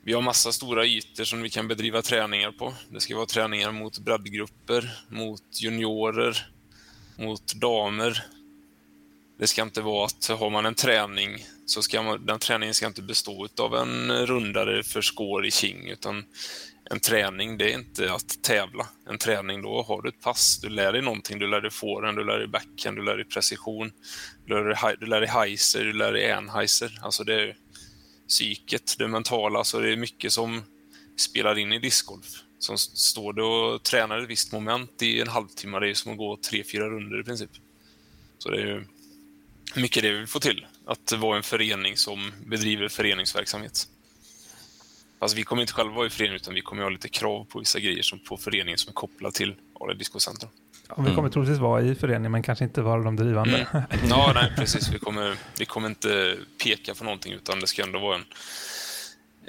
vi har massa stora ytor som vi kan bedriva träningar på. Det ska vara träningar mot breddgrupper, mot juniorer, mot damer. Det ska inte vara att har man en träning så ska man, den träningen ska inte bestå av en rundare för skår i king utan en träning, det är inte att tävla. En träning, då har du ett pass. Du lär dig någonting. Du lär dig forehand, du lär dig backhand, du lär dig precision. Du lär dig, du lär dig heiser, du lär dig enheiser. Alltså det är psyket, det mentala. Alltså det är mycket som spelar in i discgolf. Som står du och tränar ett visst moment i en halvtimme, det är som att gå tre, fyra runder i princip. Så det är ju mycket det vi vill få till. Att vara en förening som bedriver föreningsverksamhet. Fast vi kommer inte själva vara i förening, utan vi kommer ha lite krav på vissa grejer som på föreningen som är kopplad till Ale Disco Center. Ja, vi kommer troligtvis vara i föreningen, men kanske inte vara de drivande. Mm. Ja, nej, precis. Vi kommer, vi kommer inte peka på någonting, utan det ska ändå vara en,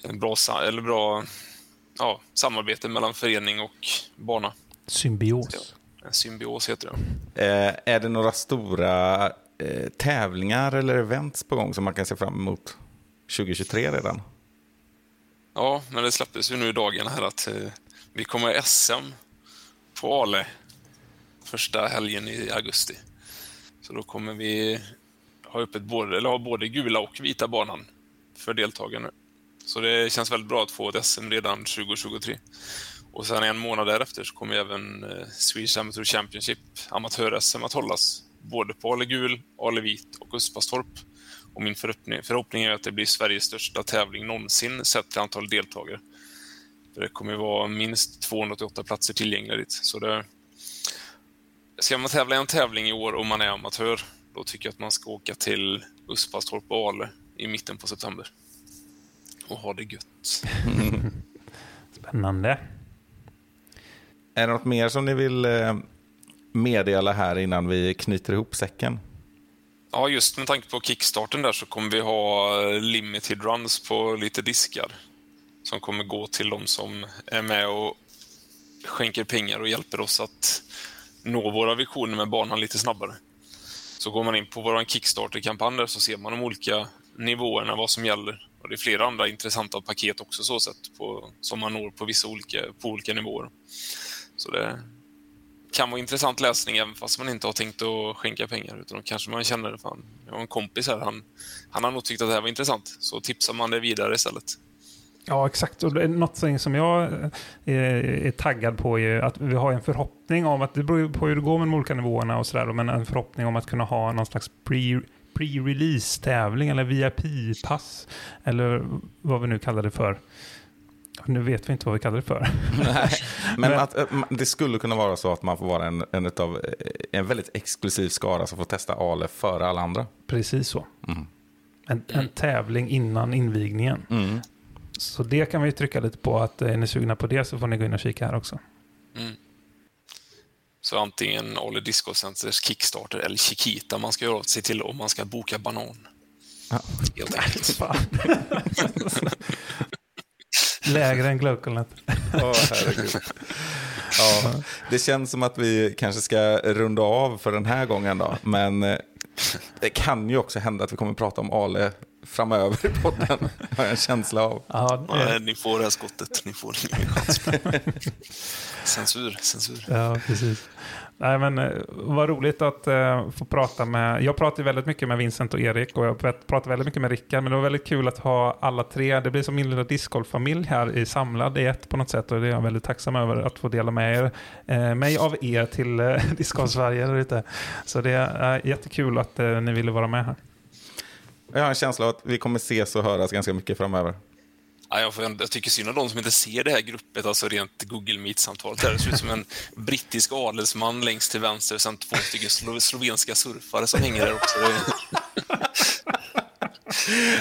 en bra, eller bra ja, samarbete mellan förening och bana. Symbios. En symbios heter det. Eh, är det några stora eh, tävlingar eller events på gång som man kan se fram emot 2023 redan? Ja, men det släpptes ju nu i dagarna här att eh, vi kommer ha SM på Ale första helgen i augusti. Så då kommer vi ha öppet både, eller ha både gula och vita banan för deltagarna. Så det känns väldigt bra att få ett SM redan 2023. Och sen en månad därefter så kommer även eh, Swedish Amateur Championship, amatör-SM, att hållas. Både på Ale Gul, Ale Vit och Östbastorp. Och min förhoppning, förhoppning är att det blir Sveriges största tävling någonsin sett till antal deltagare. För det kommer vara minst 288 platser tillgängliga dit. Så det, ska man tävla i en tävling i år och man är amatör, då tycker jag att man ska åka till Uspastorp och Ale i mitten på september. Och ha det gött. Spännande. Är det något mer som ni vill eh, meddela här innan vi knyter ihop säcken? Ja, just med tanke på kickstarten där så kommer vi ha eh, limited runs på lite diskar. Som kommer gå till de som är med och skänker pengar och hjälper oss att nå våra visioner med banan lite snabbare. Så går man in på vår Kickstarter-kampanj så ser man de olika nivåerna, vad som gäller. Och det är flera andra intressanta paket också så sett på, som man når på vissa olika, på olika nivåer. Så det kan vara intressant läsning även fast man inte har tänkt att skänka pengar. Utan då kanske man känner, fan, jag har en kompis här, han, han har nog tyckt att det här var intressant. Så tipsar man det vidare istället. Ja, exakt. Och det är något som jag eh, är taggad på är att vi har en förhoppning om att, det beror på hur det går med de olika nivåerna och sådär, men en förhoppning om att kunna ha någon slags pre- pre-release-tävling eller VIP-pass, eller vad vi nu kallar det för. Nu vet vi inte vad vi kallar det för. Nej, men Men- att, eh, det skulle kunna vara så att man får vara en, en, utav, eh, en väldigt exklusiv skara som får testa Ale före alla andra. Precis så. Mm. En, en tävling innan invigningen. Mm. Så det kan vi trycka lite på att är ni sugna på det så får ni gå in och kika här också. Mm. Så antingen Ale Disco Centers Kickstarter eller Chiquita man ska göra sig till om man ska boka banan. Ja. Helt enkelt. Lägre än herregud. Ja, det känns som att vi kanske ska runda av för den här gången då. Men eh, det kan ju också hända att vi kommer prata om Ale framöver i podden. Har jag en känsla av. Ja, det- Nej, ni får det här skottet. Ni får ingen chans. censur, censur. Ja, precis. Nej, men eh, vad roligt att eh, få prata med... Jag pratar väldigt mycket med Vincent och Erik och jag pratar väldigt mycket med Rickard, men det var väldigt kul att ha alla tre. Det blir som min lilla discgolffamilj här i samlad i ett på något sätt och det är jag väldigt tacksam över att få dela med er, eh, mig av er till eh, Discgolf Sverige där ute. Så det är jättekul att eh, ni ville vara med här. Jag har en känsla av att vi kommer ses och höras ganska mycket framöver. Ja, jag, får, jag tycker synd om de som inte ser det här gruppet, alltså rent Google Meet-samtalet. Det ser ut som en brittisk adelsman längst till vänster, sen två stycken slo slovenska surfare som hänger där också.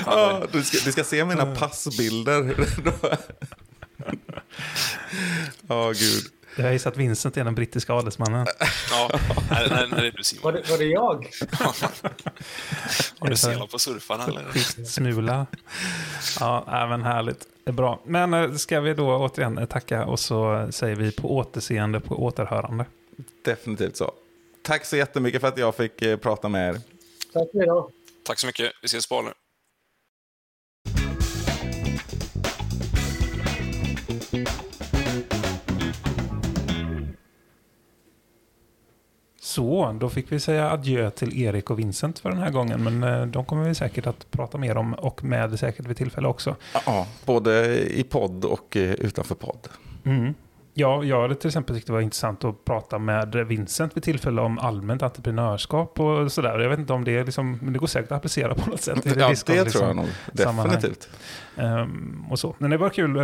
Ja, du, ska, du ska se mina passbilder. Ja, gud. Jag gissar att Vincent är den brittiska adelsmannen. Ja, nej, nej, nej, det är Var det, var det jag? Har du selat på surfarna eller? Skitsmula. Ja, även härligt. Det är bra. Men eh, ska vi då återigen eh, tacka och så säger vi på återseende, på återhörande. Definitivt så. Tack så jättemycket för att jag fick eh, prata med er. Tack för idag. Tack så mycket. Vi ses på Ale. Så, då fick vi säga adjö till Erik och Vincent för den här gången. Men eh, de kommer vi säkert att prata mer om och med säkert vid tillfälle också. Ja, både i podd och eh, utanför podd. Mm. Ja, jag hade till exempel tyckt det var intressant att prata med Vincent vid tillfälle om allmänt entreprenörskap och sådär. Jag vet inte om det är liksom, men det går säkert att applicera på något sätt. i Ja, det liksom. tror jag nog. sammanhang. Definitivt. Ehm, och så. Men det var kul. eh,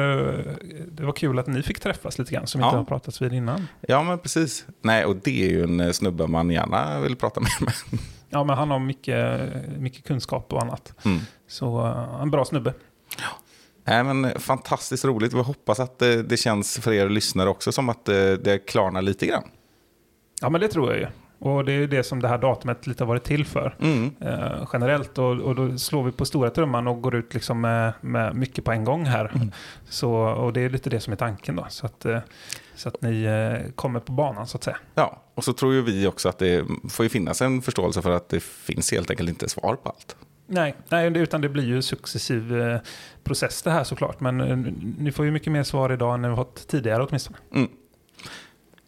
Det var kul att ni fick träffas lite grann som Ja. inte har pratats vid innan. Ja, men precis. Nej, och det är ju en eh, snubbe man gärna vill prata med. Ja, men han har mycket, mycket kunskap och annat. Mm. Så eh, en bra snubbe. Nej, men fantastiskt roligt. Vi hoppas att det, det känns för er lyssnare också som att det, det klarnar lite grann. Ja, men det tror jag ju. Och det är ju det som det här datumet lite har varit till för. Mm. eh, generellt. Och, och då slår vi på stora trumman och går ut liksom med, med mycket på en gång här. Mm. Så, och det är lite det som är tanken då. Så att, eh, så att ni eh, kommer på banan så att säga. Ja, och så tror ju vi också att det får ju finnas en förståelse för att det finns helt enkelt inte svar på allt. Nej, nej, utan det blir ju successiv eh, process det här såklart. Men eh, ni får ju mycket mer svar idag än ni har fått tidigare åtminstone. Mm.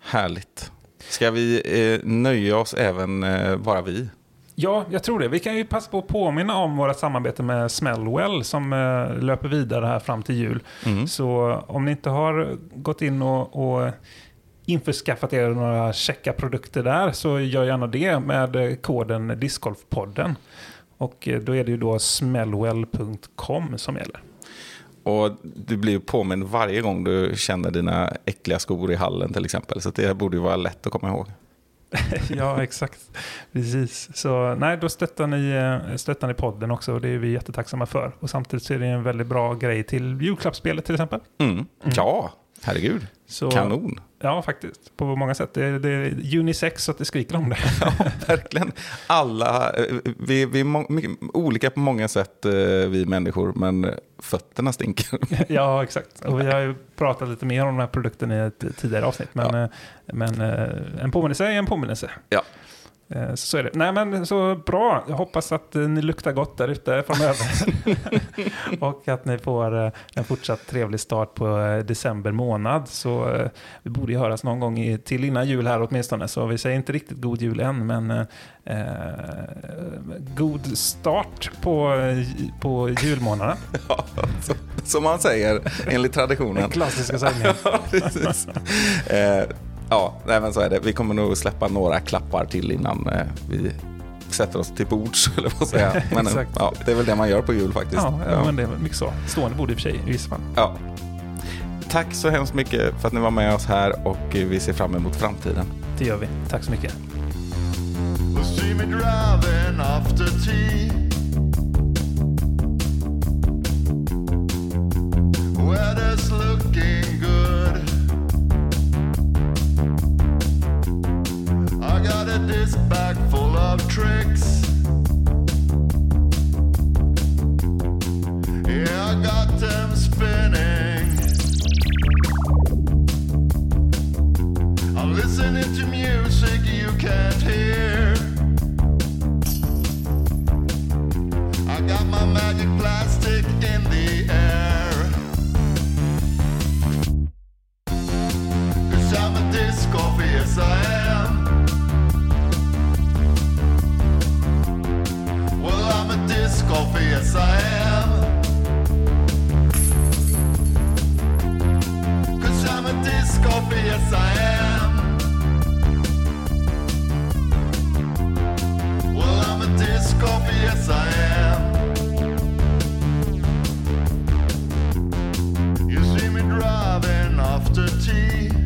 Härligt. Ska vi eh, nöja oss även eh, bara vi? Ja, jag tror det. Vi kan ju passa på att påminna om våra samarbete med Smellwell som eh, löper vidare här fram till jul. Mm. Så om ni inte har gått in och, och införskaffat er några checka produkter där så gör gärna det med eh, koden Discgolfpodden. Och eh, då är det ju då smellwell.com som gäller. Och du blir påmind varje gång du känner dina äckliga skor i hallen till exempel. Så det borde ju vara lätt att komma ihåg. ja, exakt. Precis. Så nej, då stöttar ni, eh, stöttar ni podden också och det är vi jättetacksamma för. Och samtidigt så är det en väldigt bra grej till julklappsspelet till exempel. Mm. Ja, herregud. Så, Kanon. Ja, faktiskt. På många sätt. Det är, det är unisex så att det skriker om det. Ja, verkligen. Alla, eh, vi, vi är må, olika på många sätt, eh, vi människor, men fötterna stinker. ja, exakt. Och vi har ju pratat lite mer om den här produkten i ett tidigare avsnitt. Men, Ja. eh, men en påminnelse är en påminnelse. Ja. Eh, Så är det. Nej men så bra. Jag hoppas att eh, ni luktar gott där ute framöver. och att ni får eh, en fortsatt trevlig start på december månad. Så vi borde ju höras någon gång till innan jul här åtminstone. Så vi säger inte riktigt god jul än, men eh, god start på, på julmånaden. Ja, så, som man säger, enligt traditionen. Klassiska sägningen. Ja, precis. Eh, ja, nej, men så är det. Vi kommer nog släppa några klappar till innan eh, vi sätter oss till bords, eller vad säga. Men eh, Exakt. ja, det är väl det man gör på jul faktiskt. Ja, ja, men det är väl mycket så. Stående bord i och för sig i vissa fall. Ja. Tack så hemskt mycket för att ni var med oss här och vi ser fram emot framtiden. Det gör vi. Tack så mycket. Weather's looking good. I got a disc bag full of tricks. Yeah, I got them spinning. I'm listening to music you can't hear. I got my magic plastic in the I'm a I am. A disc golfer, yes I am. Cause I'm a disc golfer, yes I am. Well, I'm a disc golfer, yes I am. You see me driving after tea.